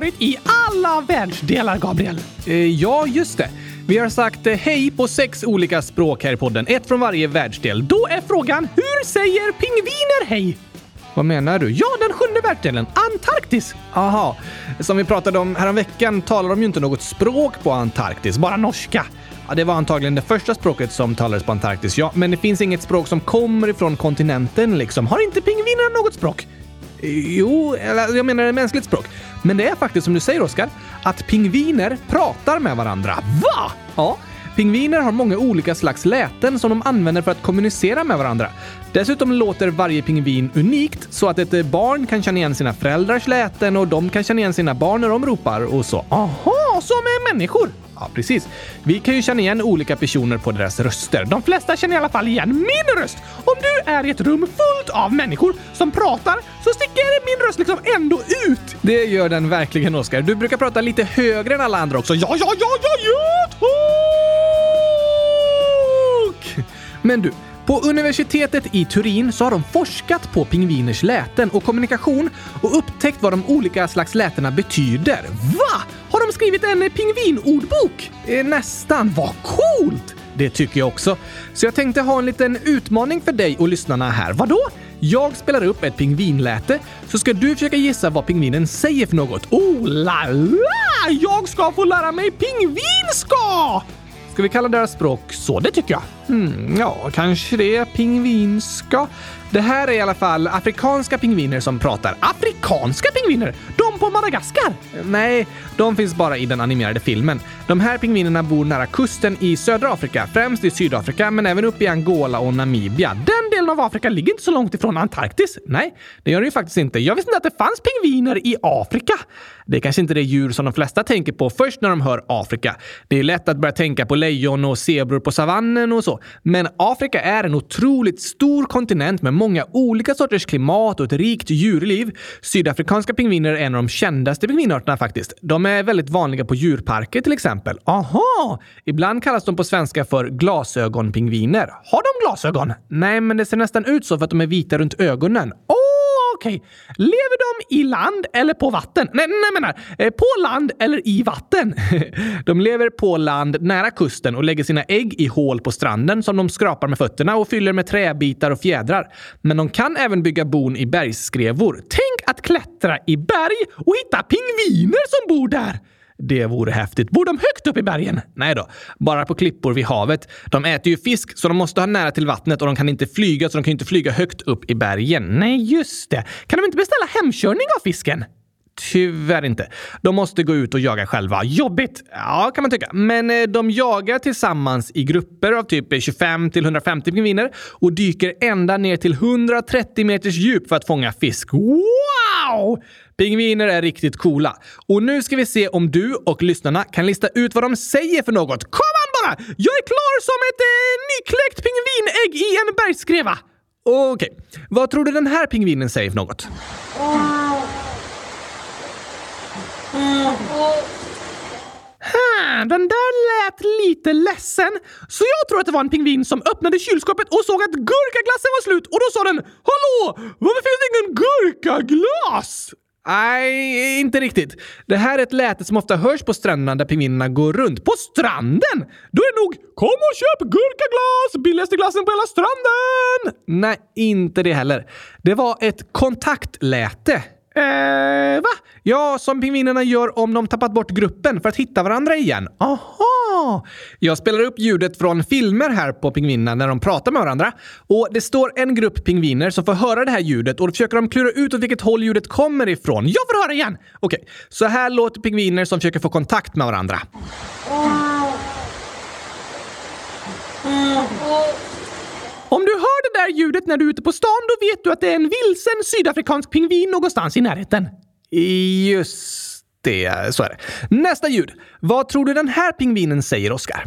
varit i alla världsdelar, Gabriel. Eh, ja, just det. Vi har sagt eh, hej på sex olika språk här i podden, ett från varje världsdel. Då är frågan, hur säger pingviner hej? Vad menar du? Ja, den sjunde världsdelen, Antarktis. Aha. Som vi pratade om häromveckan talar de ju inte något språk på Antarktis, bara norska. Ja, det var antagligen det första språket som talades på Antarktis, ja. Men det finns inget språk som kommer ifrån kontinenten liksom. Har inte pingvinerna något språk? Jo, eller jag menar ett mänskligt språk. Men det är faktiskt som du säger, Oskar, att pingviner pratar med varandra. Va? Ja. Pingviner har många olika slags läten som de använder för att kommunicera med varandra. Dessutom låter varje pingvin unikt så att ett barn kan känna igen sina föräldrars läten och de kan känna igen sina barn när de ropar och så. Aha, som är människor! Ja, precis. Vi kan ju känna igen olika personer på deras röster. De flesta känner i alla fall igen min röst. Om du är i ett rum fullt av människor som pratar så sticker min röst liksom ändå ut. Det gör den verkligen, Oskar. Du brukar prata lite högre än alla andra också. Ja, ja, ja, ja, ja, tack! Men du, på universitetet i Turin så har de forskat på pingviners läten och kommunikation och upptäckt vad de olika slags lätena betyder. Va? Har de skrivit en pingvinordbok? Eh, nästan. Vad coolt! Det tycker jag också. Så jag tänkte ha en liten utmaning för dig och lyssnarna här. Vadå? Jag spelar upp ett pingvinläte, så ska du försöka gissa vad pingvinen säger för något. Oh la la! Jag ska få lära mig pingvinska! Ska vi kalla deras språk så? Det tycker jag. Hmm, ja, kanske det. Pingvinska. Det här är i alla fall afrikanska pingviner som pratar. Afrikanska pingviner? De på Madagaskar? Nej, de finns bara i den animerade filmen. De här pingvinerna bor nära kusten i södra Afrika, främst i Sydafrika, men även uppe i Angola och Namibia. Den delen av Afrika ligger inte så långt ifrån Antarktis. Nej, det gör det ju faktiskt inte. Jag visste inte att det fanns pingviner i Afrika. Det är kanske inte det djur som de flesta tänker på först när de hör Afrika. Det är lätt att börja tänka på lejon och zebror på savannen och så. Men Afrika är en otroligt stor kontinent med många olika sorters klimat och ett rikt djurliv. Sydafrikanska pingviner är en av de kändaste pingvinarterna faktiskt. De är väldigt vanliga på djurparker till exempel. Aha! Ibland kallas de på svenska för glasögonpingviner. Har de glasögon? Nej, men det ser nästan ut så för att de är vita runt ögonen. Oh! Okej. Okay. Lever de i land eller på vatten? Nej, nej menar eh, på land eller i vatten? de lever på land nära kusten och lägger sina ägg i hål på stranden som de skrapar med fötterna och fyller med träbitar och fjädrar. Men de kan även bygga bon i bergsskrevor. Tänk att klättra i berg och hitta pingviner som bor där! Det vore häftigt. Bor de högt upp i bergen? Nej då, bara på klippor vid havet. De äter ju fisk, så de måste ha nära till vattnet och de kan inte flyga, så de kan inte flyga högt upp i bergen. Nej, just det. Kan de inte beställa hemkörning av fisken? Tyvärr inte. De måste gå ut och jaga själva. Jobbigt! Ja, kan man tycka. Men eh, de jagar tillsammans i grupper av typ eh, 25 till 150 pingviner och dyker ända ner till 130 meters djup för att fånga fisk. Wow! Pingviner är riktigt coola. Och nu ska vi se om du och lyssnarna kan lista ut vad de säger för något. Kom an bara! Jag är klar som ett eh, nykläckt pingvinägg i en bergsskreva. Okej, okay. vad tror du den här pingvinen säger för något? Ha, den där lät lite ledsen, så jag tror att det var en pingvin som öppnade kylskåpet och såg att gurkaglassen var slut och då sa den “Hallå, varför finns det ingen gurkaglass?” Nej, inte riktigt. Det här är ett läte som ofta hörs på stränderna där pingvinerna går runt. På stranden? Då är det nog “Kom och köp gurkaglass! Billigaste glassen på hela stranden!” Nej, inte det heller. Det var ett kontaktläte. Eh, va? Ja, som pingvinerna gör om de tappat bort gruppen för att hitta varandra igen. Aha! Jag spelar upp ljudet från filmer här på pingvinerna när de pratar med varandra. Och det står en grupp pingviner som får höra det här ljudet och då försöker de klura ut åt vilket håll ljudet kommer ifrån. Jag får höra igen! Okej, okay. så här låter pingviner som försöker få kontakt med varandra. Mm. Om du hör det där ljudet när du är ute på stan, då vet du att det är en vilsen sydafrikansk pingvin någonstans i närheten. Just det, så är det. Nästa ljud. Vad tror du den här pingvinen säger, Oskar?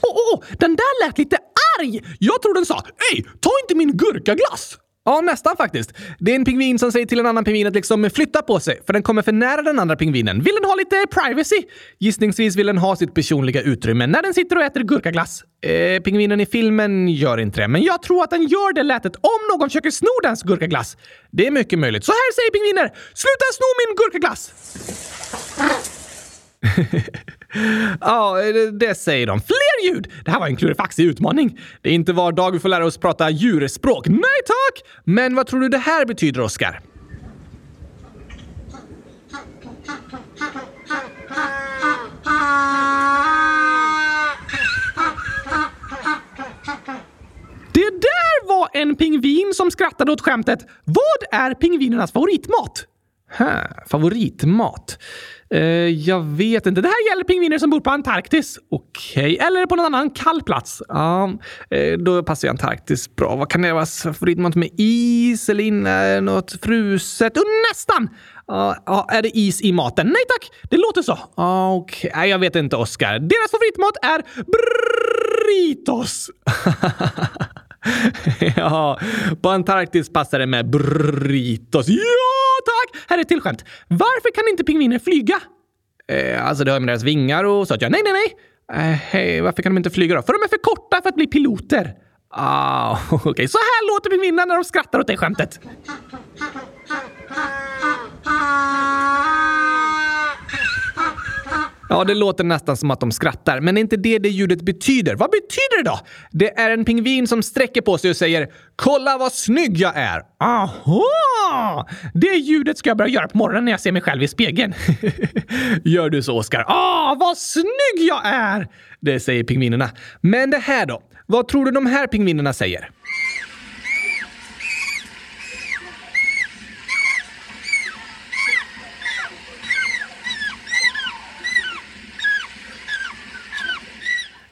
Åh, oh, oh, den där lät lite arg! Jag tror den sa “Ey, ta inte min gurkaglass!” Ja, nästan faktiskt. Det är en pingvin som säger till en annan pingvin att liksom flytta på sig, för den kommer för nära den andra pingvinen. Vill den ha lite privacy? Gissningsvis vill den ha sitt personliga utrymme när den sitter och äter gurkaglass. Eh, pingvinen i filmen gör inte det, men jag tror att den gör det lätet om någon försöker sno dens gurkaglass. Det är mycket möjligt. Så här säger pingviner! Sluta sno min gurkaglass! ja, det säger de. Fler ljud! Det här var en klurifaxig utmaning. Det är inte var dag vi får lära oss prata djurspråk. Nej tack! Men vad tror du det här betyder, Oskar? Det där var en pingvin som skrattade åt skämtet. Vad är pingvinernas favoritmat? huh, favoritmat? Eh, jag vet inte. Det här gäller pingviner som bor på Antarktis. Okej. Okay. Eller på någon annan kall plats. Ja, eh, då passar ju Antarktis bra. Vad kan det vara? Favoritmat med is eller inne, något fruset? Oh, nästan! Ja, är det is i maten? Nej tack, det låter så. Okej, okay. jag vet inte Oskar. Deras favoritmat är burritos. ja, på Antarktis passar det med burritos. Ja, tack! Här är ett till skämt. Varför kan inte pingviner flyga? Eh, alltså, det har med deras vingar och så. Ja, nej, nej, nej. Eh, hey, varför kan de inte flyga då? För de är för korta för att bli piloter. Ah, okej. Okay. Så här låter pingvinerna när de skrattar åt det skämtet. Ja, det låter nästan som att de skrattar, men är inte det det ljudet betyder? Vad betyder det då? Det är en pingvin som sträcker på sig och säger “Kolla vad snygg jag är!” Aha! Det ljudet ska jag börja göra på morgonen när jag ser mig själv i spegeln. Gör du så, Oskar? Ah, vad snygg jag är! Det säger pingvinerna. Men det här då? Vad tror du de här pingvinerna säger?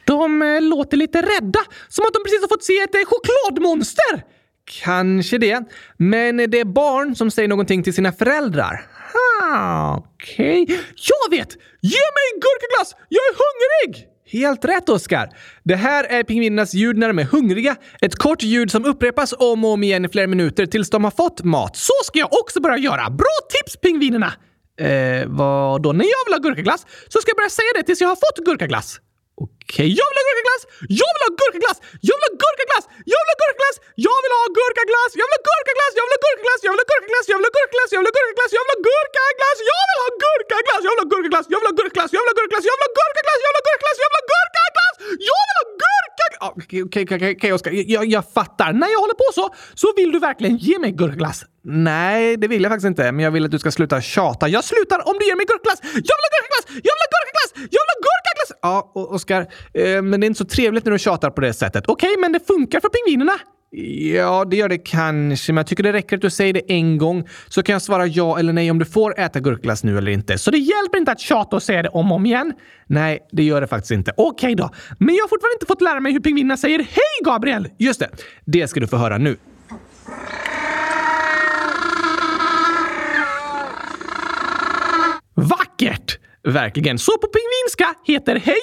De eh, låter lite rädda, som att de precis har fått se ett eh, chokladmonster. Kanske det, men det är barn som säger någonting till sina föräldrar. Okej. Okay. Jag vet! Ge mig gurkaglass! Jag är hungrig! Helt rätt, Oskar! Det här är pingvinernas ljud när de är hungriga. Ett kort ljud som upprepas om och om igen i flera minuter tills de har fått mat. Så ska jag också börja göra! Bra tips, pingvinerna! Eh, vad då? När jag vill ha gurkaglass så ska jag börja säga det tills jag har fått gurkaglass. Okej, okay. jag vill ha gurkaglass! Jag vill ha gurkaglass! Jag vill ha gurkaglass! Jag vill ha gurkaglass! Jag vill ha gurkaglass! Jag vill ha gurkaglass! Jag vill ha gurkaglass! Jag vill ha gurkaglass! Jag vill ha gurkaglass! Jag vill ha gurkaglass! Jag vill ha gurkaglass! Jag vill ha gurkaglass! Jag vill ha gurkaglass! Jag vill ha gurkaglass! Jag vill ha gurkaglass! Jag vill ha gurkaglass! Jag vill ha gurkaglass! Jag vill ha gurkaglass! Jag vill ha gurkaglass! Okej, okej, okej, Oskar. Jag fattar. När jag håller på så, så vill du verkligen ge mig gurkaglass. Nej, det vill jag faktiskt inte. Men jag vill att du ska sluta tjata. Jag slutar om du ger mig gurkglass! Jag vill ha gurkaglass! Jag vill ha gurkaglass! Jag vill ha gurkaglass! Ja, Oskar, eh, men det är inte så trevligt när du tjatar på det sättet. Okej, okay, men det funkar för pingvinerna. Ja, det gör det kanske, men jag tycker det räcker att du säger det en gång så kan jag svara ja eller nej om du får äta gurkglass nu eller inte. Så det hjälper inte att tjata och säga det om och om igen? Nej, det gör det faktiskt inte. Okej då, men jag har fortfarande inte fått lära mig hur pingvinerna säger hej Gabriel! Just det, det ska du få höra nu. Vackert! Verkligen. Så på pingvinska heter hej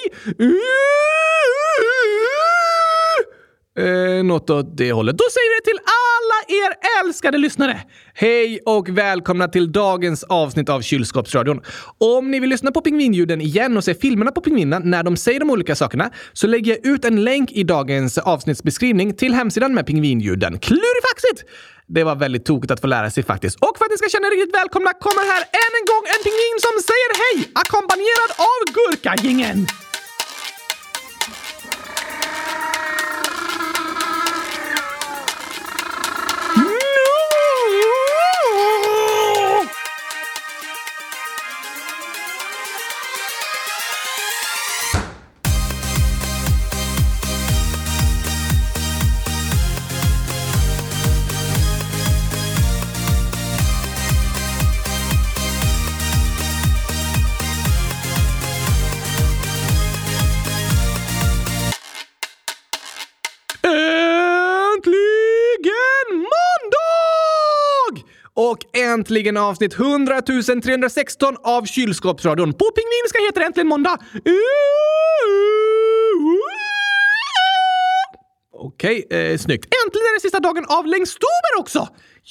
eh, något åt det hållet. Då säger vi det till alla er älskade lyssnare! Hej och välkomna till dagens avsnitt av Kylskåpsradion. Om ni vill lyssna på pingvinljuden igen och se filmerna på pingvinerna när de säger de olika sakerna så lägger jag ut en länk i dagens avsnittsbeskrivning till hemsidan med pingvinljuden. Klurifaxigt! Det var väldigt tokigt att få lära sig faktiskt. Och för att ni ska känna er riktigt välkomna kommer här än en gång en pingvin som säger hej, ackompanjerad av gurkagingen. Äntligen avsnitt 100 316 av Kylskåpsradion. På pingvinska heter det äntligen måndag. Okej, eh, snyggt. Äntligen är det sista dagen av längstober också!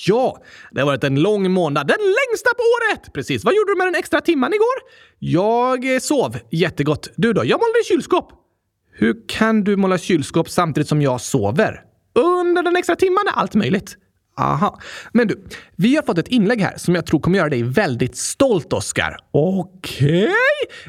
Ja, det har varit en lång månad. Den längsta på året! Precis. Vad gjorde du med den extra timman igår? Jag eh, sov jättegott. Du då? Jag målade kylskåp. Hur kan du måla kylskåp samtidigt som jag sover? Under den extra timman är allt möjligt. Aha. Men du, vi har fått ett inlägg här som jag tror kommer göra dig väldigt stolt, Oskar. Okej? Okay.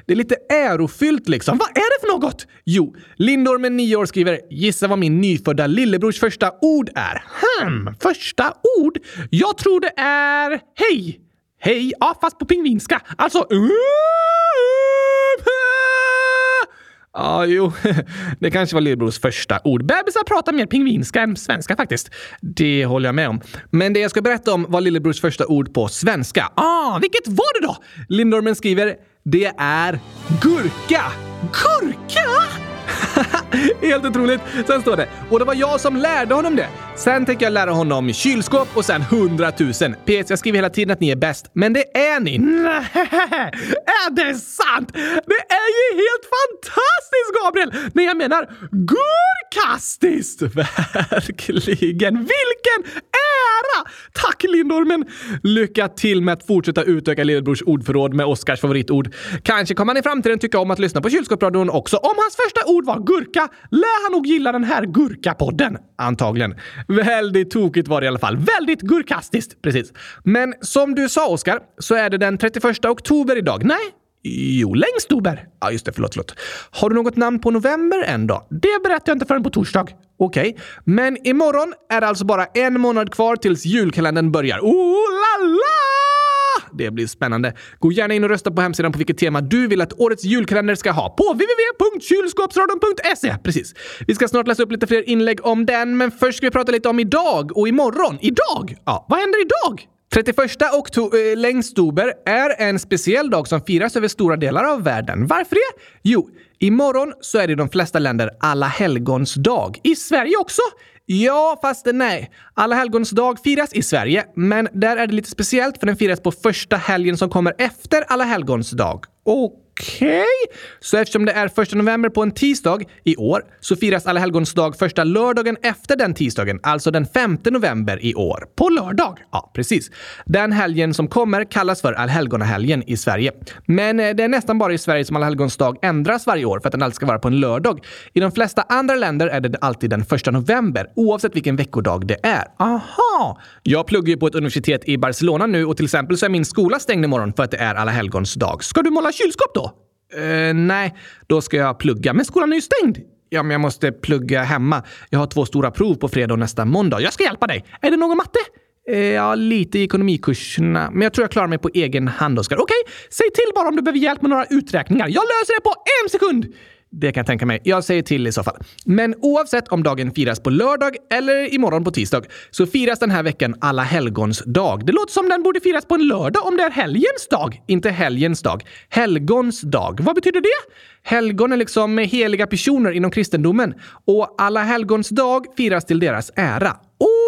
Det är lite ärofyllt liksom. Vad är det för något? Jo, Lindor med nio år skriver “Gissa vad min nyfödda lillebrors första ord är?” Hmm, första ord? Jag tror det är hej. Hej, ja fast på pingvinska. Alltså... Uh, uh. Ja, ah, jo, det kanske var lillebrors första ord. Bebisar pratar mer pingvinska än svenska faktiskt. Det håller jag med om. Men det jag ska berätta om var lillebrors första ord på svenska. Ah, vilket var det då? Lindormen skriver det är gurka. Gurka? Helt otroligt. Sen står det, och det var jag som lärde honom det. Sen tänker jag lära honom kylskåp och sen 100 000. PS, jag skriver hela tiden att ni är bäst, men det är ni. Nej, är det sant? Det är ju helt fantastiskt, Gabriel! Nej, jag menar gurkastiskt! Verkligen. Vilken ära! Tack Lindormen! Lycka till med att fortsätta utöka lillebrors ordförråd med Oscars favoritord. Kanske kommer han i framtiden tycka om att lyssna på kylskåpsradion också. Om hans första ord var gurka lär han nog gilla den här gurkapodden. Antagligen. Väldigt tokigt var det i alla fall. Väldigt gurkastiskt. Precis. Men som du sa, Oskar, så är det den 31 oktober idag. Nej, Jo, längst ober. Ja, just det. Förlåt, förlåt. Har du något namn på november än då? Det berättar jag inte förrän på torsdag. Okej, okay. men imorgon är det alltså bara en månad kvar tills julkalendern börjar. Oh! Det blir spännande. Gå gärna in och rösta på hemsidan på vilket tema du vill att årets julkalender ska ha på www.kylskåpsradion.se. Precis. Vi ska snart läsa upp lite fler inlägg om den, men först ska vi prata lite om idag och imorgon. Idag? Ja, vad händer idag? 31 oktober, äh, längstober är en speciell dag som firas över stora delar av världen. Varför det? Jo, imorgon så är det i de flesta länder alla helgons dag. I Sverige också! Ja, fast nej. Alla helgons dag firas i Sverige, men där är det lite speciellt för den firas på första helgen som kommer efter alla helgons dag. Och Okej, okay. så eftersom det är första november på en tisdag i år så firas Alla helgons dag första lördagen efter den tisdagen, alltså den 5 november i år. På lördag? Ja, precis. Den helgen som kommer kallas för allhelgonahelgen i Sverige. Men eh, det är nästan bara i Sverige som Alla helgons dag ändras varje år för att den alltid ska vara på en lördag. I de flesta andra länder är det alltid den första november, oavsett vilken veckodag det är. Aha! Jag pluggar ju på ett universitet i Barcelona nu och till exempel så är min skola stängd imorgon för att det är Alla helgons dag. Ska du måla kylskåp då? Uh, nej, då ska jag plugga. Men skolan är ju stängd! Ja, men jag måste plugga hemma. Jag har två stora prov på fredag och nästa måndag. Jag ska hjälpa dig! Är det någon matte? Uh, ja, lite i ekonomikurserna. Men jag tror jag klarar mig på egen hand, Oskar. Okej, okay, säg till bara om du behöver hjälp med några uträkningar. Jag löser det på en sekund! Det kan jag tänka mig. Jag säger till i så fall. Men oavsett om dagen firas på lördag eller imorgon på tisdag så firas den här veckan alla helgons dag. Det låter som den borde firas på en lördag om det är helgens dag, inte helgens dag. Helgons dag. Vad betyder det? Helgon är liksom heliga personer inom kristendomen och alla helgons dag firas till deras ära.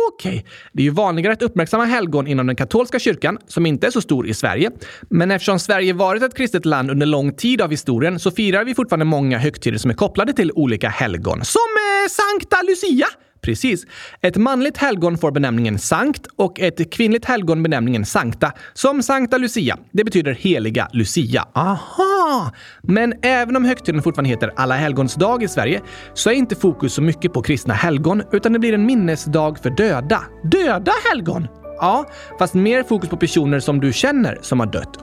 Okej, okay. det är ju vanligare att uppmärksamma helgon inom den katolska kyrkan, som inte är så stor i Sverige. Men eftersom Sverige varit ett kristet land under lång tid av historien så firar vi fortfarande många högtider som är kopplade till olika helgon. Som eh, Sankta Lucia! Precis. Ett manligt helgon får benämningen sankt och ett kvinnligt helgon benämningen sankta, som Sankta Lucia. Det betyder heliga Lucia. Aha! Men även om högtiden fortfarande heter Alla helgons dag i Sverige så är inte fokus så mycket på kristna helgon, utan det blir en minnesdag för döda. Döda helgon? Ja, fast mer fokus på personer som du känner som har dött.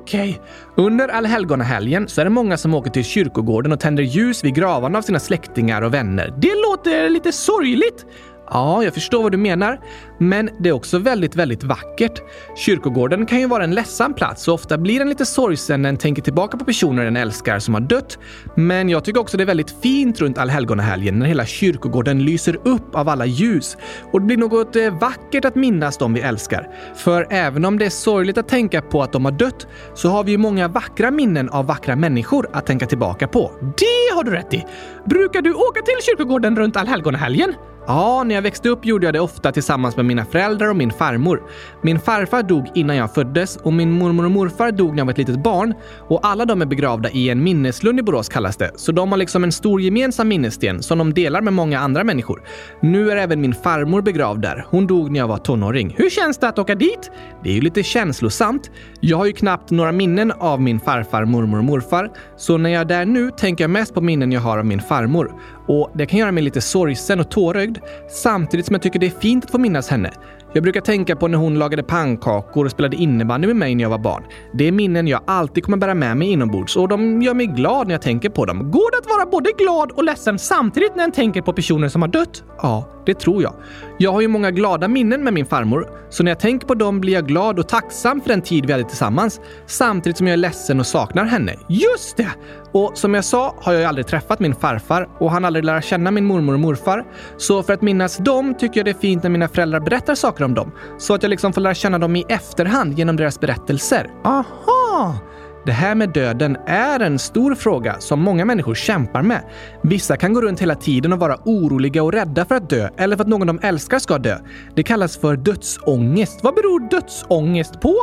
Okej. Okay. Under allhelgonahelgen så är det många som åker till kyrkogården och tänder ljus vid gravarna av sina släktingar och vänner. Det låter lite sorgligt. Ja, jag förstår vad du menar. Men det är också väldigt, väldigt vackert. Kyrkogården kan ju vara en ledsam plats och ofta blir den lite sorgsen när en tänker tillbaka på personer den älskar som har dött. Men jag tycker också det är väldigt fint runt allhelgonahelgen när hela kyrkogården lyser upp av alla ljus. Och det blir något eh, vackert att minnas dem vi älskar. För även om det är sorgligt att tänka på att de har dött så har vi ju många vackra minnen av vackra människor att tänka tillbaka på. Det har du rätt i! Brukar du åka till kyrkogården runt allhelgonahelgen? Ja, när jag växte upp gjorde jag det ofta tillsammans med mina föräldrar och min farmor. Min farfar dog innan jag föddes och min mormor och morfar dog när jag var ett litet barn. Och alla de är begravda i en minneslund i Borås kallas det. Så de har liksom en stor gemensam minnessten som de delar med många andra människor. Nu är även min farmor begravd där. Hon dog när jag var tonåring. Hur känns det att åka dit? Det är ju lite känslosamt. Jag har ju knappt några minnen av min farfar, mormor och morfar. Så när jag är där nu tänker jag mest på minnen jag har av min farmor. Och det kan göra mig lite sorgsen och tårögd samtidigt som jag tycker det är fint att få minnas henne. Jag brukar tänka på när hon lagade pannkakor och spelade innebandy med mig när jag var barn. Det är minnen jag alltid kommer bära med mig inombords och de gör mig glad när jag tänker på dem. Går det att vara både glad och ledsen samtidigt när en tänker på personer som har dött? Ja, det tror jag. Jag har ju många glada minnen med min farmor, så när jag tänker på dem blir jag glad och tacksam för den tid vi hade tillsammans, samtidigt som jag är ledsen och saknar henne. Just det! Och som jag sa har jag ju aldrig träffat min farfar och han aldrig lära känna min mormor och morfar. Så för att minnas dem tycker jag det är fint när mina föräldrar berättar saker om dem, så att jag liksom får lära känna dem i efterhand genom deras berättelser. Aha! Det här med döden är en stor fråga som många människor kämpar med. Vissa kan gå runt hela tiden och vara oroliga och rädda för att dö eller för att någon de älskar ska dö. Det kallas för dödsångest. Vad beror dödsångest på?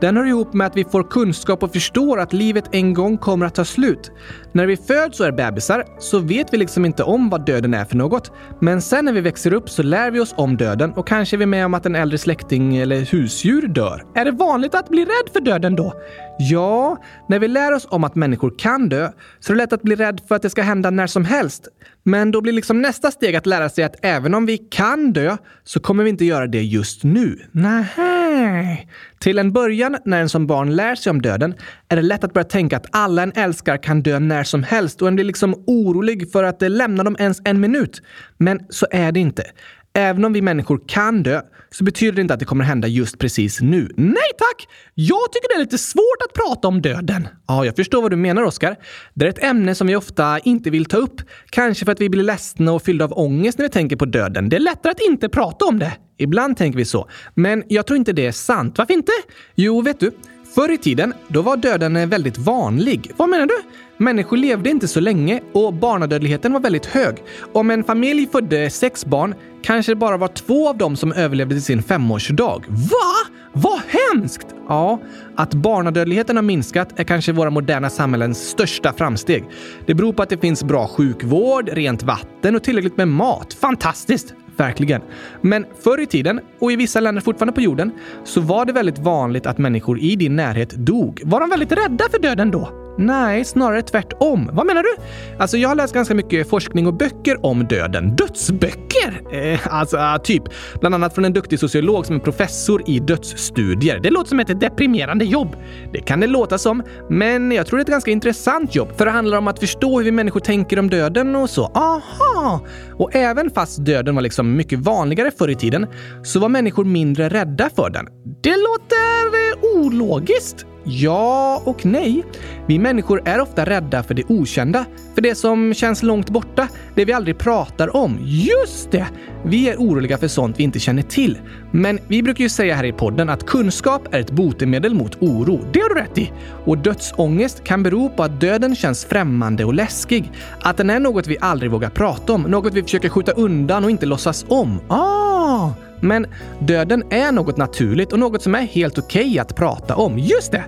Den hör ihop med att vi får kunskap och förstår att livet en gång kommer att ta slut. När vi föds och är bebisar så vet vi liksom inte om vad döden är för något. Men sen när vi växer upp så lär vi oss om döden och kanske är vi med om att en äldre släkting eller husdjur dör. Är det vanligt att bli rädd för döden då? Ja, när vi lär oss om att människor kan dö så är det lätt att bli rädd för att det ska hända när som helst. Men då blir liksom nästa steg att lära sig att även om vi kan dö så kommer vi inte göra det just nu. Nej. Till en början, när en som barn lär sig om döden, är det lätt att börja tänka att alla en älskar kan dö när som helst och en blir liksom orolig för att lämna dem ens en minut. Men så är det inte. Även om vi människor kan dö så betyder det inte att det kommer hända just precis nu. Nej tack! Jag tycker det är lite svårt att prata om döden. Ja, jag förstår vad du menar, Oskar. Det är ett ämne som vi ofta inte vill ta upp. Kanske för att vi blir ledsna och fyllda av ångest när vi tänker på döden. Det är lättare att inte prata om det. Ibland tänker vi så. Men jag tror inte det är sant. Varför inte? Jo, vet du? Förr i tiden, då var döden eh, väldigt vanlig. Vad menar du? Människor levde inte så länge och barnadödligheten var väldigt hög. Om en familj födde sex barn kanske det bara var två av dem som överlevde till sin femårsdag. Va? Vad hemskt! Ja, att barnadödligheten har minskat är kanske våra moderna samhällens största framsteg. Det beror på att det finns bra sjukvård, rent vatten och tillräckligt med mat. Fantastiskt! Verkligen. Men förr i tiden, och i vissa länder fortfarande på jorden, så var det väldigt vanligt att människor i din närhet dog. Var de väldigt rädda för döden då? Nej, snarare tvärtom. Vad menar du? Alltså, jag har läst ganska mycket forskning och böcker om döden. Dödsböcker? Eh, alltså, typ. Bland annat från en duktig sociolog som är professor i dödsstudier. Det låter som ett deprimerande jobb. Det kan det låta som, men jag tror det är ett ganska intressant jobb. För det handlar om att förstå hur vi människor tänker om döden och så. Aha! Och även fast döden var liksom mycket vanligare förr i tiden så var människor mindre rädda för den. Det låter eh, ologiskt. Ja och nej. Vi människor är ofta rädda för det okända, för det som känns långt borta, det vi aldrig pratar om. Just det! Vi är oroliga för sånt vi inte känner till. Men vi brukar ju säga här i podden att kunskap är ett botemedel mot oro. Det har du rätt i! Och dödsångest kan bero på att döden känns främmande och läskig. Att den är något vi aldrig vågar prata om, något vi försöker skjuta undan och inte låtsas om. Ah! Men döden är något naturligt och något som är helt okej okay att prata om. Just det!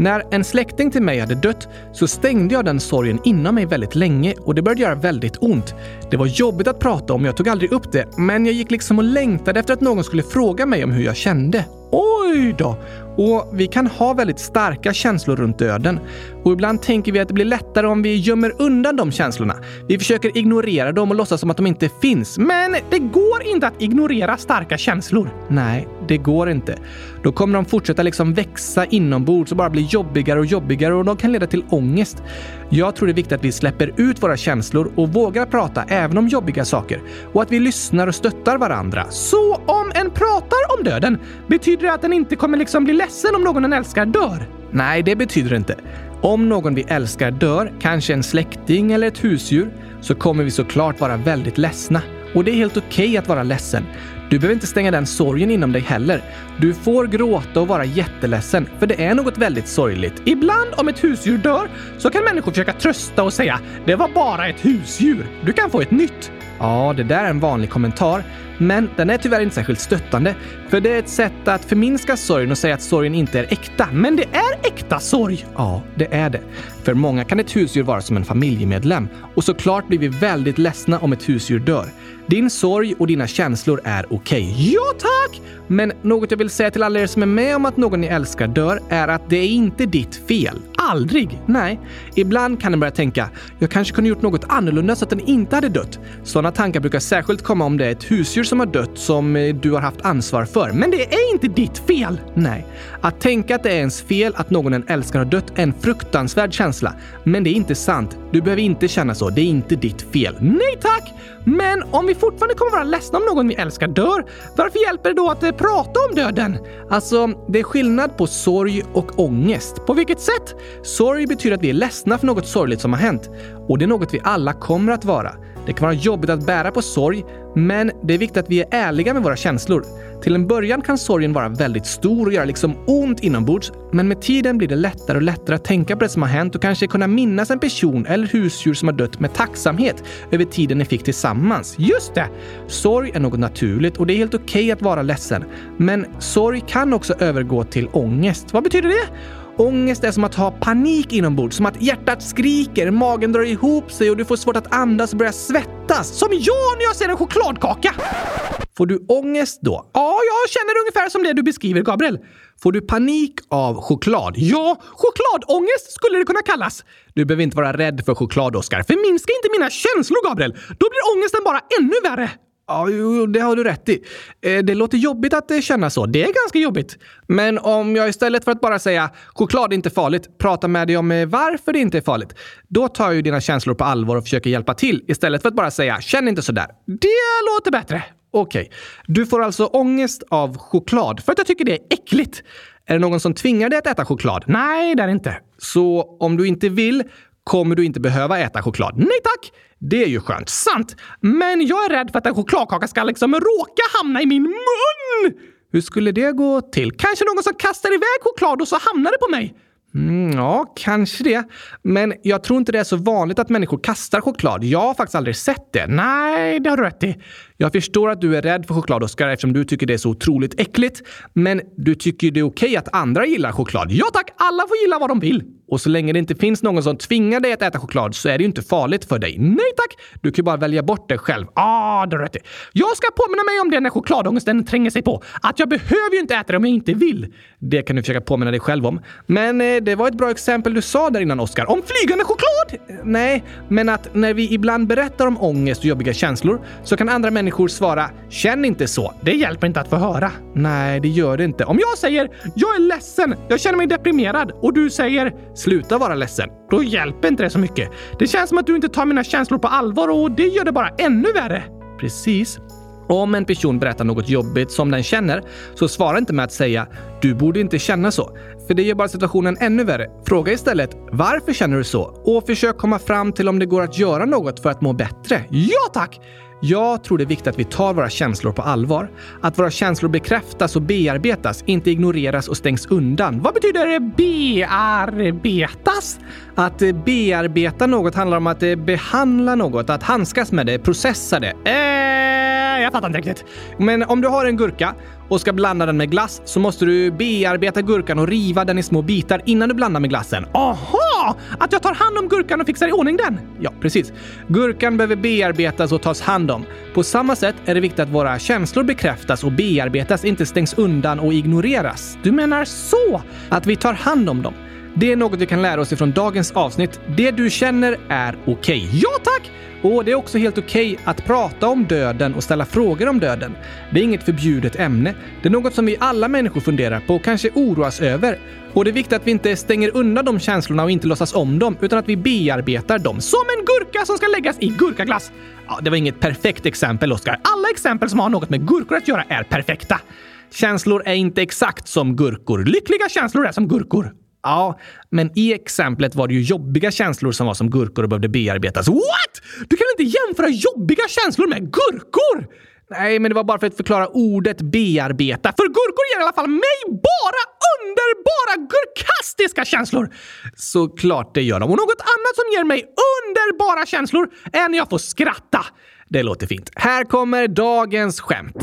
När en släkting till mig hade dött så stängde jag den sorgen inom mig väldigt länge och det började göra väldigt ont. Det var jobbigt att prata om, jag tog aldrig upp det, men jag gick liksom och längtade efter att någon skulle fråga mig om hur jag kände. Oj då! Och vi kan ha väldigt starka känslor runt döden. Och ibland tänker vi att det blir lättare om vi gömmer undan de känslorna. Vi försöker ignorera dem och låtsas som att de inte finns. Men det går inte att ignorera starka känslor. Nej, det går inte. Då kommer de fortsätta liksom växa inombords och bara bli jobbigare och jobbigare och de kan leda till ångest. Jag tror det är viktigt att vi släpper ut våra känslor och vågar prata även om jobbiga saker. Och att vi lyssnar och stöttar varandra. Så om en pratar om döden, betyder det att den inte kommer liksom bli ledsen om någon en älskar dör? Nej, det betyder det inte. Om någon vi älskar dör, kanske en släkting eller ett husdjur, så kommer vi såklart vara väldigt ledsna. Och det är helt okej okay att vara ledsen. Du behöver inte stänga den sorgen inom dig heller. Du får gråta och vara jätteledsen, för det är något väldigt sorgligt. Ibland om ett husdjur dör så kan människor försöka trösta och säga “det var bara ett husdjur, du kan få ett nytt”. Ja, det där är en vanlig kommentar, men den är tyvärr inte särskilt stöttande. För det är ett sätt att förminska sorgen och säga att sorgen inte är äkta. Men det är äkta sorg! Ja, det är det. För många kan ett husdjur vara som en familjemedlem. Och såklart blir vi väldigt ledsna om ett husdjur dör. Din sorg och dina känslor är okej. Okay. Ja, tack! Men något jag vill säga till alla er som är med om att någon ni älskar dör är att det är inte ditt fel. Aldrig! Nej. Ibland kan den börja tänka, jag kanske kunde gjort något annorlunda så att den inte hade dött. Sådana tankar brukar särskilt komma om det är ett husdjur som har dött som eh, du har haft ansvar för. Men det är inte ditt fel! Nej. Att tänka att det är ens fel att någon en älskar har dött är en fruktansvärd känsla. Men det är inte sant. Du behöver inte känna så. Det är inte ditt fel. Nej tack! Men om vi fortfarande kommer vara ledsna om någon vi älskar dör, varför hjälper det då att eh, prata om döden? Alltså, det är skillnad på sorg och ångest. På vilket sätt? Sorg betyder att vi är ledsna för något sorgligt som har hänt. Och det är något vi alla kommer att vara. Det kan vara jobbigt att bära på sorg, men det är viktigt att vi är ärliga med våra känslor. Till en början kan sorgen vara väldigt stor och göra liksom ont inombords, men med tiden blir det lättare och lättare att tänka på det som har hänt och kanske kunna minnas en person eller husdjur som har dött med tacksamhet över tiden ni fick tillsammans. Just det! Sorg är något naturligt och det är helt okej okay att vara ledsen. Men sorg kan också övergå till ångest. Vad betyder det? Ångest är som att ha panik inombords, som att hjärtat skriker, magen drar ihop sig och du får svårt att andas och börjar svettas. Som jag när jag ser en chokladkaka! Får du ångest då? Ja, jag känner ungefär som det du beskriver, Gabriel. Får du panik av choklad? Ja, chokladångest skulle det kunna kallas. Du behöver inte vara rädd för choklad, Oskar. Förminska inte mina känslor, Gabriel. Då blir ångesten bara ännu värre. Ja, det har du rätt i. Eh, det låter jobbigt att eh, känna så. Det är ganska jobbigt. Men om jag istället för att bara säga choklad är inte farligt, pratar med dig om eh, varför det inte är farligt, då tar jag ju dina känslor på allvar och försöker hjälpa till istället för att bara säga känn inte sådär. Det låter bättre. Okej. Okay. Du får alltså ångest av choklad för att jag tycker det är äckligt. Är det någon som tvingar dig att äta choklad? Nej, det är det inte. Så om du inte vill kommer du inte behöva äta choklad. Nej tack! Det är ju skönt. Sant! Men jag är rädd för att en chokladkaka ska liksom råka hamna i min mun! Hur skulle det gå till? Kanske någon som kastar iväg choklad och så hamnar det på mig? Mm, ja, kanske det. Men jag tror inte det är så vanligt att människor kastar choklad. Jag har faktiskt aldrig sett det. Nej, det har du rätt i. Jag förstår att du är rädd för choklad, Oskar, eftersom du tycker det är så otroligt äckligt. Men du tycker det är okej att andra gillar choklad. Ja tack, alla får gilla vad de vill. Och så länge det inte finns någon som tvingar dig att äta choklad så är det ju inte farligt för dig. Nej tack! Du kan ju bara välja bort det själv. Ah, det rätt Jag ska påminna mig om det när chokladångesten tränger sig på. Att jag behöver ju inte äta det om jag inte vill. Det kan du försöka påminna dig själv om. Men eh, det var ett bra exempel du sa där innan, Oskar. Om flygande choklad! Nej, men att när vi ibland berättar om ångest och jobbiga känslor så kan andra människor svara “Känn inte så, det hjälper inte att få höra”. Nej, det gör det inte. Om jag säger “Jag är ledsen, jag känner mig deprimerad” och du säger “Sluta vara ledsen”, då hjälper inte det så mycket. Det känns som att du inte tar mina känslor på allvar och det gör det bara ännu värre. Precis. Om en person berättar något jobbigt som den känner, så svara inte med att säga “du borde inte känna så”, för det gör bara situationen ännu värre. Fråga istället “varför känner du så?” och försök komma fram till om det går att göra något för att må bättre. Ja tack! Jag tror det är viktigt att vi tar våra känslor på allvar. Att våra känslor bekräftas och bearbetas, inte ignoreras och stängs undan. Vad betyder bearbetas? Att eh, bearbeta något handlar om att eh, behandla något, att handskas med det, processa det. Eh, jag fattar inte riktigt. Men om du har en gurka och ska blanda den med glass så måste du bearbeta gurkan och riva den i små bitar innan du blandar med glassen. Aha! Att jag tar hand om gurkan och fixar i ordning den? Ja, precis. Gurkan behöver bearbetas och tas hand om. På samma sätt är det viktigt att våra känslor bekräftas och bearbetas, inte stängs undan och ignoreras. Du menar så? Att vi tar hand om dem. Det är något vi kan lära oss ifrån dagens avsnitt. Det du känner är okej. Okay. Ja tack! Och det är också helt okej okay att prata om döden och ställa frågor om döden. Det är inget förbjudet ämne. Det är något som vi alla människor funderar på och kanske oroas över. Och det är viktigt att vi inte stänger undan de känslorna och inte låtsas om dem, utan att vi bearbetar dem. Som en gurka som ska läggas i gurkaglass. Ja, det var inget perfekt exempel, Oskar. Alla exempel som har något med gurkor att göra är perfekta. Känslor är inte exakt som gurkor. Lyckliga känslor är som gurkor. Ja, men i exemplet var det ju jobbiga känslor som var som gurkor och behövde bearbetas. What? Du kan inte jämföra jobbiga känslor med gurkor! Nej, men det var bara för att förklara ordet bearbeta. För gurkor ger i alla fall mig bara underbara gurkastiska känslor! Såklart det gör de. Och något annat som ger mig underbara känslor är när jag får skratta. Det låter fint. Här kommer dagens skämt.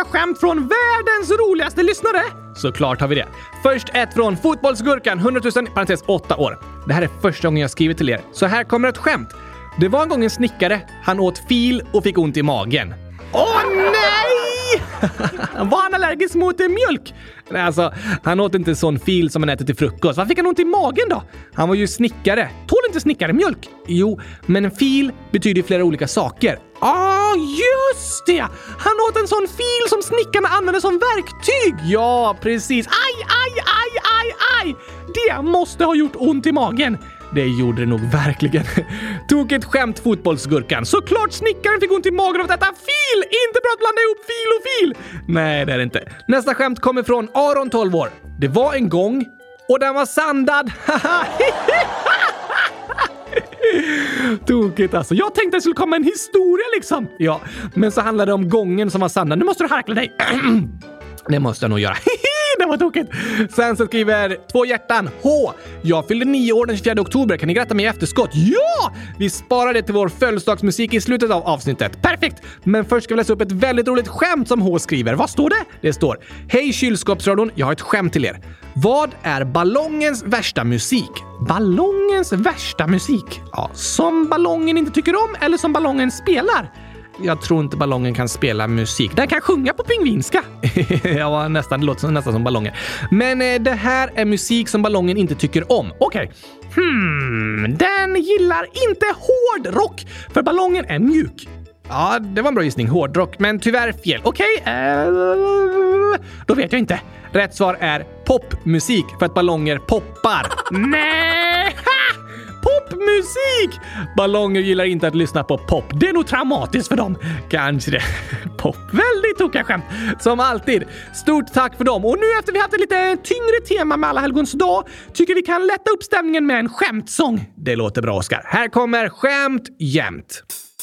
Några skämt från världens roligaste lyssnare? Såklart har vi det. Först ett från Fotbollsgurkan, 100 000, parentes 8 år. Det här är första gången jag skrivit till er, så här kommer ett skämt. Det var en gång en snickare. Han åt fil och fick ont i magen. Åh nej! var han allergisk mot eh, mjölk? Nej, alltså, han åt inte sån fil som man äter till frukost. Varför fick han ont i magen då? Han var ju snickare. Tål inte snickare mjölk? Jo, men en fil betyder flera olika saker. Ah, just det! Han åt en sån fil som snickarna använder som verktyg! Ja, precis. Aj, aj, aj, aj, aj! Det måste ha gjort ont i magen. Det gjorde det nog verkligen. Tokigt skämt fotbollsgurkan. Såklart snickaren fick ont i magen av att äta fil! Inte bra att blanda ihop fil och fil! Nej, det är det inte. Nästa skämt kommer från Aron, 12 år. Det var en gång och den var sandad. Tokigt alltså. Jag tänkte att det skulle komma en historia liksom. Ja, men så handlade det om gången som var sanna. Nu måste du harkla dig. Det måste jag nog göra. det var tokigt! Sen så skriver två hjärtan. H. Jag fyllde nio år den 24 oktober. Kan ni gratta mig i efterskott? Ja! Vi sparar det till vår födelsedagsmusik i slutet av avsnittet. Perfekt! Men först ska vi läsa upp ett väldigt roligt skämt som H skriver. Vad står det? Det står Hej kylskåpsradion, jag har ett skämt till er. Vad är ballongens värsta musik? Ballongens värsta musik? Ja, som ballongen inte tycker om eller som ballongen spelar? Jag tror inte ballongen kan spela musik. Den kan sjunga på pingvinska. ja, nästan. Det låter nästan som ballonger. Men eh, det här är musik som ballongen inte tycker om. Okej. Okay. Hmm, den gillar inte hårdrock, för ballongen är mjuk. Ja, det var en bra gissning. Hårdrock, men tyvärr fel. Okej, okay, eh, då vet jag inte. Rätt svar är popmusik, för att ballonger poppar. Nej! Musik! Ballonger gillar inte att lyssna på pop. Det är nog traumatiskt för dem. Kanske det. Pop. Väldigt tokiga skämt. Som alltid. Stort tack för dem. Och nu efter vi haft ett lite tyngre tema med alla helgons dag tycker vi kan lätta upp stämningen med en skämtsång. Det låter bra, Oskar. Här kommer Skämt jämt.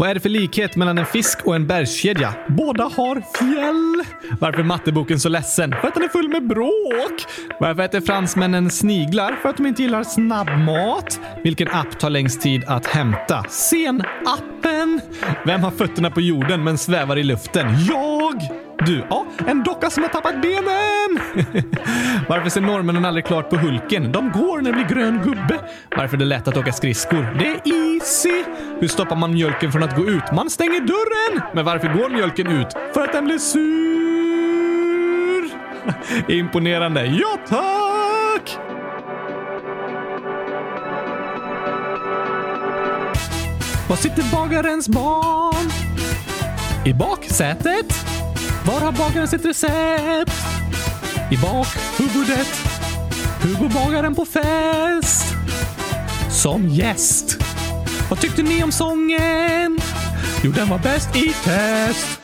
Vad är det för likhet mellan en fisk och en bergskedja? Båda har fjäll. Varför är matteboken så ledsen? För att den är full med bråk. Varför äter fransmännen sniglar? För att de inte gillar snabbmat. Vilken app tar längst tid att hämta? Sen-appen. Vem har fötterna på jorden men svävar i luften? Jag! Du, ja, en docka som har tappat benen! Varför ser norrmännen aldrig klart på Hulken? De går när det blir grön gubbe. Varför är det lätt att åka skridskor? Det är easy! Hur stoppar man mjölken från att gå ut? Man stänger dörren! Men varför går mjölken ut? För att den blir sur! Imponerande. Ja, tack! Var sitter bagarens barn? I baksätet? Var har bagaren sitt recept? I bakhuvudet? Hur går bagaren på fest? Som gäst. Vad tyckte ni om sången? Jo, den var bäst i test.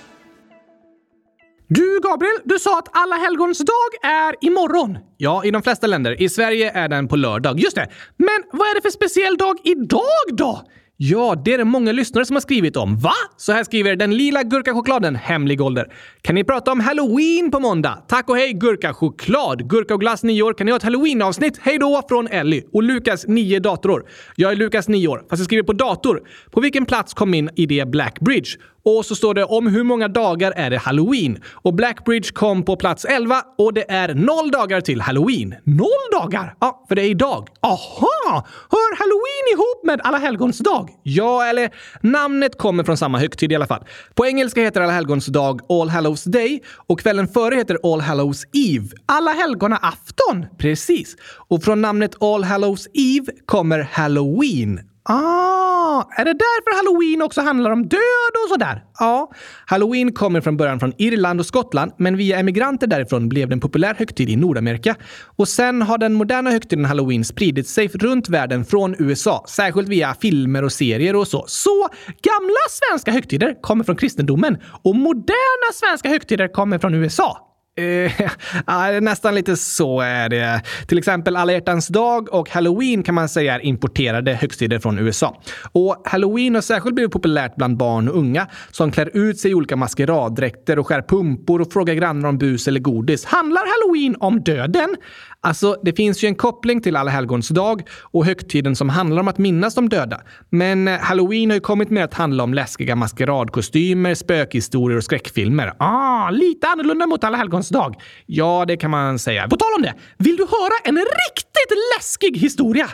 Du Gabriel, du sa att alla helgons dag är imorgon. Ja, i de flesta länder. I Sverige är den på lördag. Just det. Men vad är det för speciell dag idag då? Ja, det är det många lyssnare som har skrivit om. Va? Så här skriver den lila gurkachokladen, hemlig ålder. Kan ni prata om halloween på måndag? Tack och hej gurkachoklad! Gurka och glass 9 år. Kan ni ha ett halloween-avsnitt? Hej då från Ellie. Och Lukas 9 datorår. Jag är Lukas 9 år, fast jag skriver på dator. På vilken plats kom min idé Blackbridge? Och så står det om hur många dagar är det halloween. Och Blackbridge kom på plats 11 och det är noll dagar till halloween. Noll dagar? Ja, för det är idag. Aha! Hör halloween ihop med alla helgons dag? Ja, eller namnet kommer från samma högtid i alla fall. På engelska heter alla helgons dag All Hallows Day och kvällen före heter All Hallows Eve. Alla helgona afton! Precis. Och från namnet All Hallows Eve kommer Halloween. Ah, är det därför halloween också handlar om död och sådär? Ja, halloween kommer från början från Irland och Skottland, men via emigranter därifrån blev det en populär högtid i Nordamerika. Och sen har den moderna högtiden halloween spridit sig runt världen från USA, särskilt via filmer och serier och så. Så gamla svenska högtider kommer från kristendomen och moderna svenska högtider kommer från USA. Eh, nästan lite så är det. Till exempel alla hjärtans dag och halloween kan man säga är importerade högtider från USA. Och halloween har särskilt blivit populärt bland barn och unga som klär ut sig i olika maskeraddräkter och skär pumpor och frågar grannar om bus eller godis. Handlar halloween om döden? Alltså, det finns ju en koppling till alla helgons dag och högtiden som handlar om att minnas de döda. Men eh, halloween har ju kommit med att handla om läskiga maskeradkostymer, spökhistorier och skräckfilmer. Ah, lite annorlunda mot alla helgons dag. Ja, det kan man säga. På tal om det, vill du höra en riktigt läskig historia?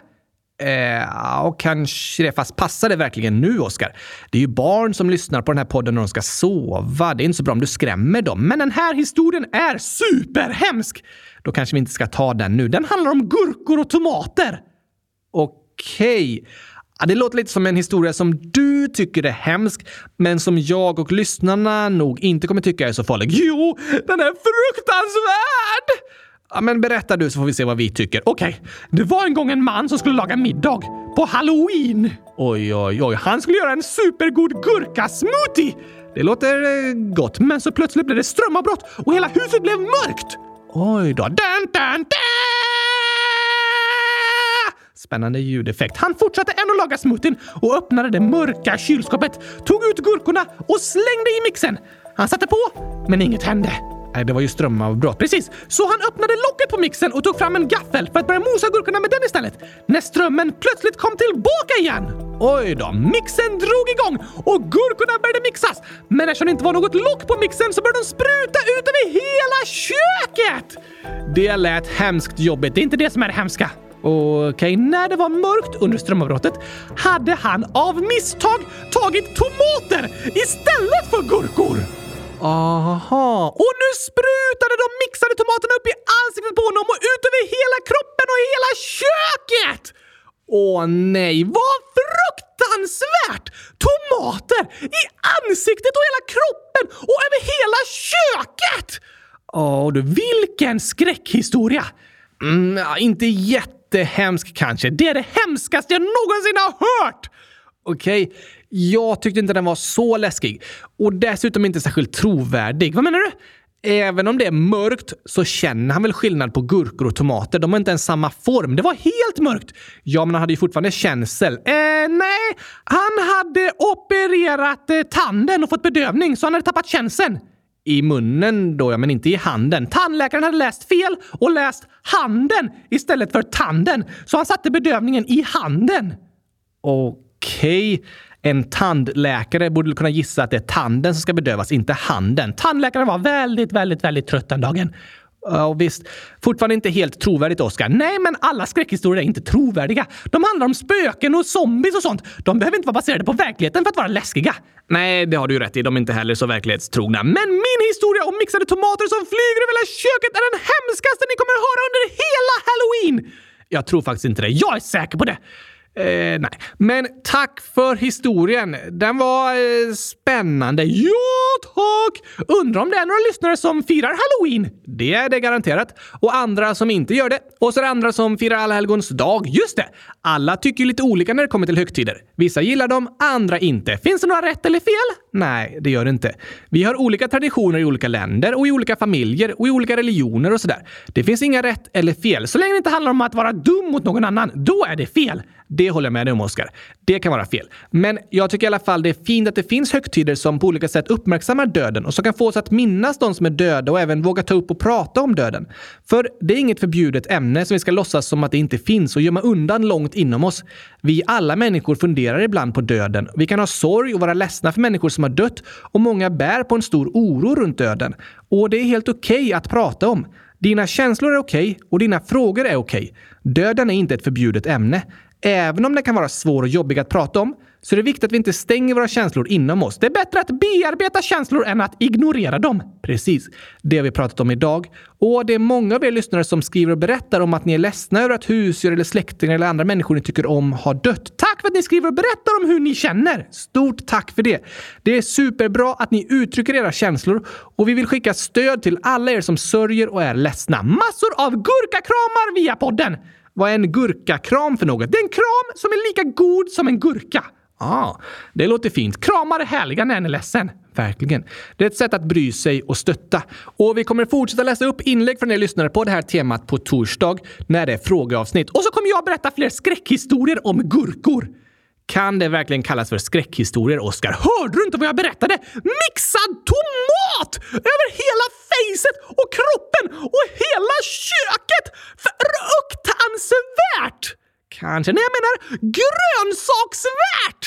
Eh, och kanske det. Fast passar det verkligen nu, Oskar? Det är ju barn som lyssnar på den här podden när de ska sova. Det är inte så bra om du skrämmer dem. Men den här historien är superhemsk! Då kanske vi inte ska ta den nu. Den handlar om gurkor och tomater. Okej. Okay. Ja, det låter lite som en historia som du tycker är hemsk, men som jag och lyssnarna nog inte kommer tycka är så farlig. Jo, den är fruktansvärd! Ja, men berätta du så får vi se vad vi tycker. Okej, okay. det var en gång en man som skulle laga middag på halloween. Oj, oj, oj. Han skulle göra en supergod gurkasmoothie. Det låter eh, gott, men så plötsligt blev det strömavbrott och hela huset blev mörkt. Oj då. Dun, dun, dun! Spännande ljudeffekt. Han fortsatte ändå laga smoothien och öppnade det mörka kylskåpet, tog ut gurkorna och slängde i mixen. Han satte på, men inget hände. Nej, det var ju strömavbrott. Precis. Så han öppnade locket på mixen och tog fram en gaffel för att börja mosa gurkorna med den istället. När strömmen plötsligt kom tillbaka igen. Oj då, mixen drog igång och gurkorna började mixas. Men eftersom det inte var något lock på mixen så började de spruta ut över hela köket! Det lät hemskt jobbigt. Det är inte det som är det hemska. Okej, okay, när det var mörkt under strömavbrottet hade han av misstag tagit tomater istället för gurkor. Aha. Och nu sprutade de mixade tomaterna upp i ansiktet på honom och ut över hela kroppen och hela köket! Åh nej, vad fruktansvärt! Tomater i ansiktet och hela kroppen och över hela köket! Åh du, vilken skräckhistoria! Mm, ja, inte jättehemsk kanske. Det är det hemskaste jag någonsin har hört! Okej, okay jag tyckte inte den var så läskig. Och dessutom inte särskilt trovärdig. Vad menar du? Även om det är mörkt så känner han väl skillnad på gurkor och tomater. De har inte ens samma form. Det var helt mörkt! Ja, men han hade ju fortfarande känsel. Eh, nej, han hade opererat eh, tanden och fått bedövning, så han hade tappat känseln. I munnen då, ja, men inte i handen. Tandläkaren hade läst fel och läst handen istället för tanden, så han satte bedövningen i handen. Okej. Okay. En tandläkare borde kunna gissa att det är tanden som ska bedövas, inte handen. Tandläkaren var väldigt, väldigt, väldigt trött den dagen. Ja, visst. Fortfarande inte helt trovärdigt, Oscar. Nej, men alla skräckhistorier är inte trovärdiga. De handlar om spöken och zombies och sånt. De behöver inte vara baserade på verkligheten för att vara läskiga. Nej, det har du ju rätt i. De är inte heller så verklighetstrogna. Men min historia om mixade tomater som flyger över hela köket är den hemskaste ni kommer att höra under hela halloween! Jag tror faktiskt inte det. Jag är säker på det. Eh, nej, men tack för historien. Den var eh, spännande. Ja, tack! Undrar om det är några lyssnare som firar halloween? Det är det garanterat. Och andra som inte gör det. Och så är det andra som firar alla helgons dag. Just det! Alla tycker ju lite olika när det kommer till högtider. Vissa gillar dem, andra inte. Finns det några rätt eller fel? Nej, det gör det inte. Vi har olika traditioner i olika länder och i olika familjer och i olika religioner och sådär. Det finns inga rätt eller fel. Så länge det inte handlar om att vara dum mot någon annan, då är det fel. Det håller jag med dig om, Oskar. Det kan vara fel. Men jag tycker i alla fall det är fint att det finns högtider som på olika sätt uppmärksammar döden och som kan få oss att minnas de som är döda och även våga ta upp och prata om döden. För det är inget förbjudet ämne som vi ska låtsas som att det inte finns och gömma undan långt inom oss. Vi alla människor funderar ibland på döden. Vi kan ha sorg och vara ledsna för människor som har dött och många bär på en stor oro runt döden. Och det är helt okej okay att prata om. Dina känslor är okej okay, och dina frågor är okej. Okay. Döden är inte ett förbjudet ämne. Även om den kan vara svår och jobbig att prata om så är det viktigt att vi inte stänger våra känslor inom oss. Det är bättre att bearbeta känslor än att ignorera dem. Precis. Det har vi pratat om idag. Och det är många av er lyssnare som skriver och berättar om att ni är ledsna över att husdjur eller släktingar eller andra människor ni tycker om har dött. Tack för att ni skriver och berättar om hur ni känner! Stort tack för det! Det är superbra att ni uttrycker era känslor och vi vill skicka stöd till alla er som sörjer och är ledsna. Massor av gurkakramar via podden! Vad är en gurkakram för något? Det är en kram som är lika god som en gurka. Ah, det låter fint. Kramar är härliga när en är ledsen. Verkligen. Det är ett sätt att bry sig och stötta. Och vi kommer fortsätta läsa upp inlägg från er lyssnare på det här temat på torsdag när det är frågeavsnitt. Och så kommer jag berätta fler skräckhistorier om gurkor. Kan det verkligen kallas för skräckhistorier, Oskar? Hörde du inte vad jag berättade? Mixad tomat! Över hela fejset och kroppen och hela köket! Fruktansvärt! Kanske. Nej, jag menar grönsaksvärt!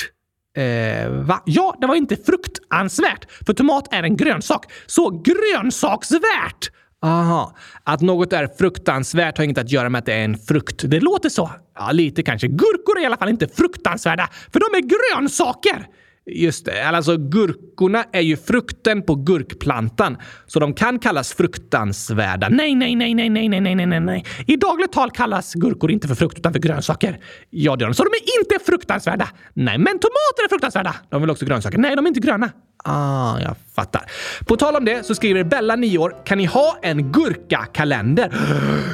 Eh, va? Ja, det var inte fruktansvärt, för tomat är en grönsak. Så grönsaksvärt! Aha. Att något är fruktansvärt har inget att göra med att det är en frukt. Det låter så. Ja, lite kanske. Gurkor är i alla fall inte fruktansvärda, för de är grönsaker. Just det, alltså gurkorna är ju frukten på gurkplantan, så de kan kallas fruktansvärda. Nej, nej, nej, nej, nej, nej, nej, nej, nej. I dagligt tal kallas gurkor inte för frukt utan för grönsaker. Ja, det gör de. Så de är inte fruktansvärda. Nej, men tomater är fruktansvärda. De är väl också grönsaker? Nej, de är inte gröna. Ah, jag fattar. På tal om det så skriver Bella, 9 år, kan ni ha en gurkakalender?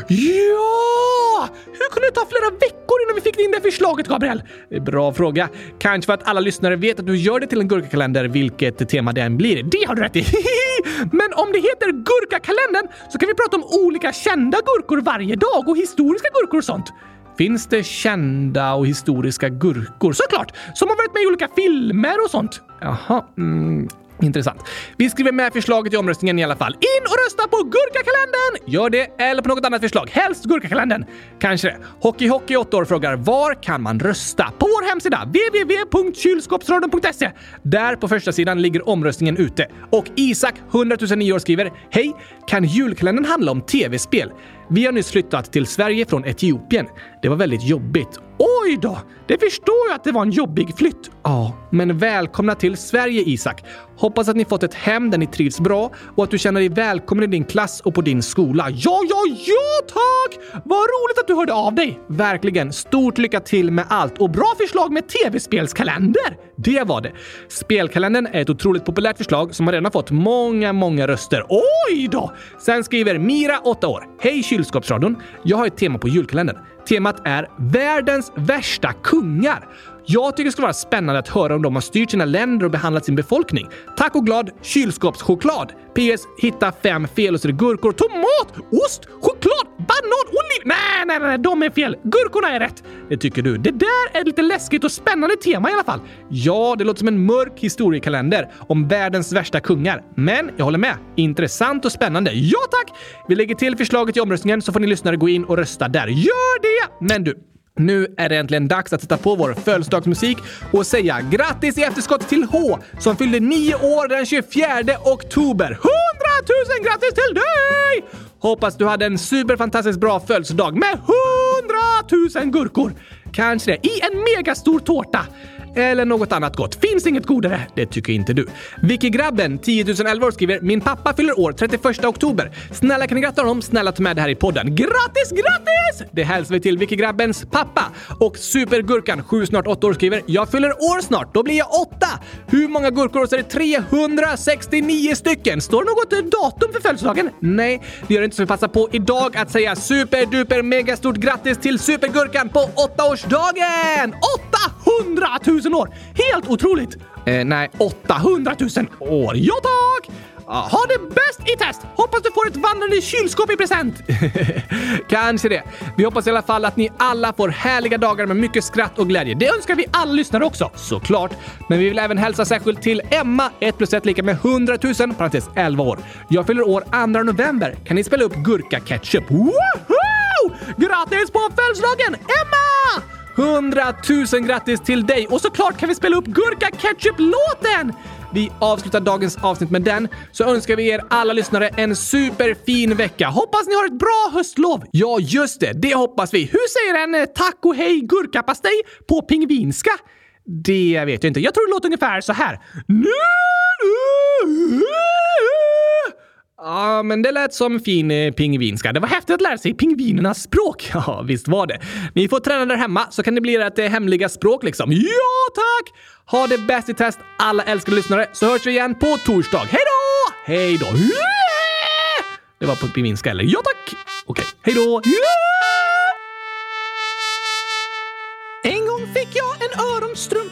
Ja! Hur kunde det ta flera veckor innan vi fick in det förslaget, Gabriel? Bra fråga. Kanske för att alla lyssnare vet att du gör det till en gurkakalender, vilket tema det än blir. Det har du rätt i! Men om det heter Gurkakalendern så kan vi prata om olika kända gurkor varje dag och historiska gurkor och sånt. Finns det kända och historiska gurkor? Såklart! Som har varit med i olika filmer och sånt. Jaha. Mm. Intressant. Vi skriver med förslaget i omröstningen i alla fall. In och rösta på Gurkakalendern! Gör det, eller på något annat förslag. Helst Gurkakalendern. Kanske det. Hockey Hockey 8 år frågar var kan man rösta? På vår hemsida www.kylskåpsradion.se. Där på första sidan ligger omröstningen ute. Och Isak, 100 009 år, skriver Hej! Kan julkalendern handla om tv-spel? Vi har nyss flyttat till Sverige från Etiopien. Det var väldigt jobbigt. Oj då! Det förstår jag att det var en jobbig flytt. Ja, men välkomna till Sverige Isak. Hoppas att ni fått ett hem där ni trivs bra och att du känner dig välkommen i din klass och på din skola. Ja, ja, ja tack! Vad roligt att du hörde av dig! Verkligen. Stort lycka till med allt och bra förslag med tv-spelskalender! Det var det. Spelkalendern är ett otroligt populärt förslag som har redan fått många, många röster. Oj då! Sen skriver Mira, 8 år. Hej kylskåpsradion! Jag har ett tema på julkalendern. Temat är världens värsta kungar. Jag tycker det skulle vara spännande att höra om de har styrt sina länder och behandlat sin befolkning. Tack och glad kylskåpschoklad! PS. Hitta fem fel och så är det gurkor, tomat, ost, choklad, banan, oliv... Nej, nej, nej, de är fel. Gurkorna är rätt. Det tycker du. Det där är ett lite läskigt och spännande tema i alla fall. Ja, det låter som en mörk historiekalender om världens värsta kungar. Men jag håller med. Intressant och spännande. Ja tack! Vi lägger till förslaget i omröstningen så får ni lyssnare gå in och rösta där. Gör det! Men du, nu är det äntligen dags att sätta på vår födelsedagsmusik och säga grattis i efterskott till H som fyllde nio år den 24 oktober. 100 000 grattis till dig! Hoppas du hade en superfantastiskt bra födelsedag med 100 000 gurkor. Kanske det, i en megastor tårta. Eller något annat gott. Finns inget godare. Det tycker inte du. Vicky Grabben, 10 011 år, skriver “Min pappa fyller år 31 oktober. Snälla kan ni gratta honom? Snälla ta med det här i podden. Grattis, grattis! Det hälsar vi till Vicky Grabbens pappa. Och Supergurkan, 7 snart 8 år, skriver “Jag fyller år snart. Då blir jag 8. Hur många gurkor? Så är det 369 stycken. Står det något datum för födelsedagen? Nej, det gör det inte så vi passar på idag att säga superduper megastort grattis till Supergurkan på 8-årsdagen! 800 000 år! Helt otroligt! Eh, nej, 800 000 år. Ja tack! Ha det bäst i test! Hoppas du får ett vandrande kylskåp i present! Kanske det. Vi hoppas i alla fall att ni alla får härliga dagar med mycket skratt och glädje. Det önskar vi alla lyssnare också, såklart. Men vi vill även hälsa särskilt till Emma, 1 plus 1 lika med 100 000, parentes 11 år. Jag fyller år 2 november. Kan ni spela upp gurka-ketchup? Woho! Grattis på födelsedagen, Emma! 100 000 grattis till dig! Och såklart kan vi spela upp Gurka Ketchup-låten! Vi avslutar dagens avsnitt med den, så önskar vi er alla lyssnare en superfin vecka. Hoppas ni har ett bra höstlov! Ja, just det, det hoppas vi. Hur säger en eh, “Tack och hej gurkapastej på pingvinska? Det vet jag inte. Jag tror det låter ungefär så här. Ja, men det lät som fin eh, pingvinska. Det var häftigt att lära sig pingvinernas språk. Ja, visst var det. Ni får träna där hemma så kan det bli ert eh, hemliga språk liksom. Ja, tack! Ha det bäst i test, alla älskade lyssnare, så hörs vi igen på torsdag. Hej då! Hej då! Det var på pingvinska, eller? Ja, tack! Okej, hej då! En gång fick jag en öronstrumpa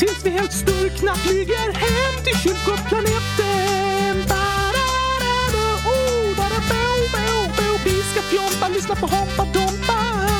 tills vi helt sturkna flyger hem till kylskåpsplaneten. Ba-da-da-da, oh, ba-da-bo, bo, bo. Vi ska fjompa, lyssna på Hoppa Dompa.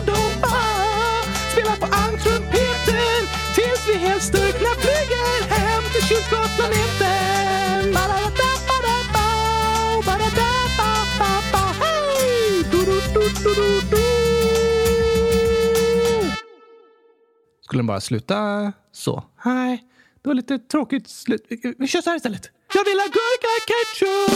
på Spela på armtrumpeten tills vi helt styrkna flyger hem till kylskåpsplaneten. Skulle den bara sluta så? Nej, det var lite tråkigt slut. Vi- Vi kör så här istället. Jag vill ha gurka ketchup!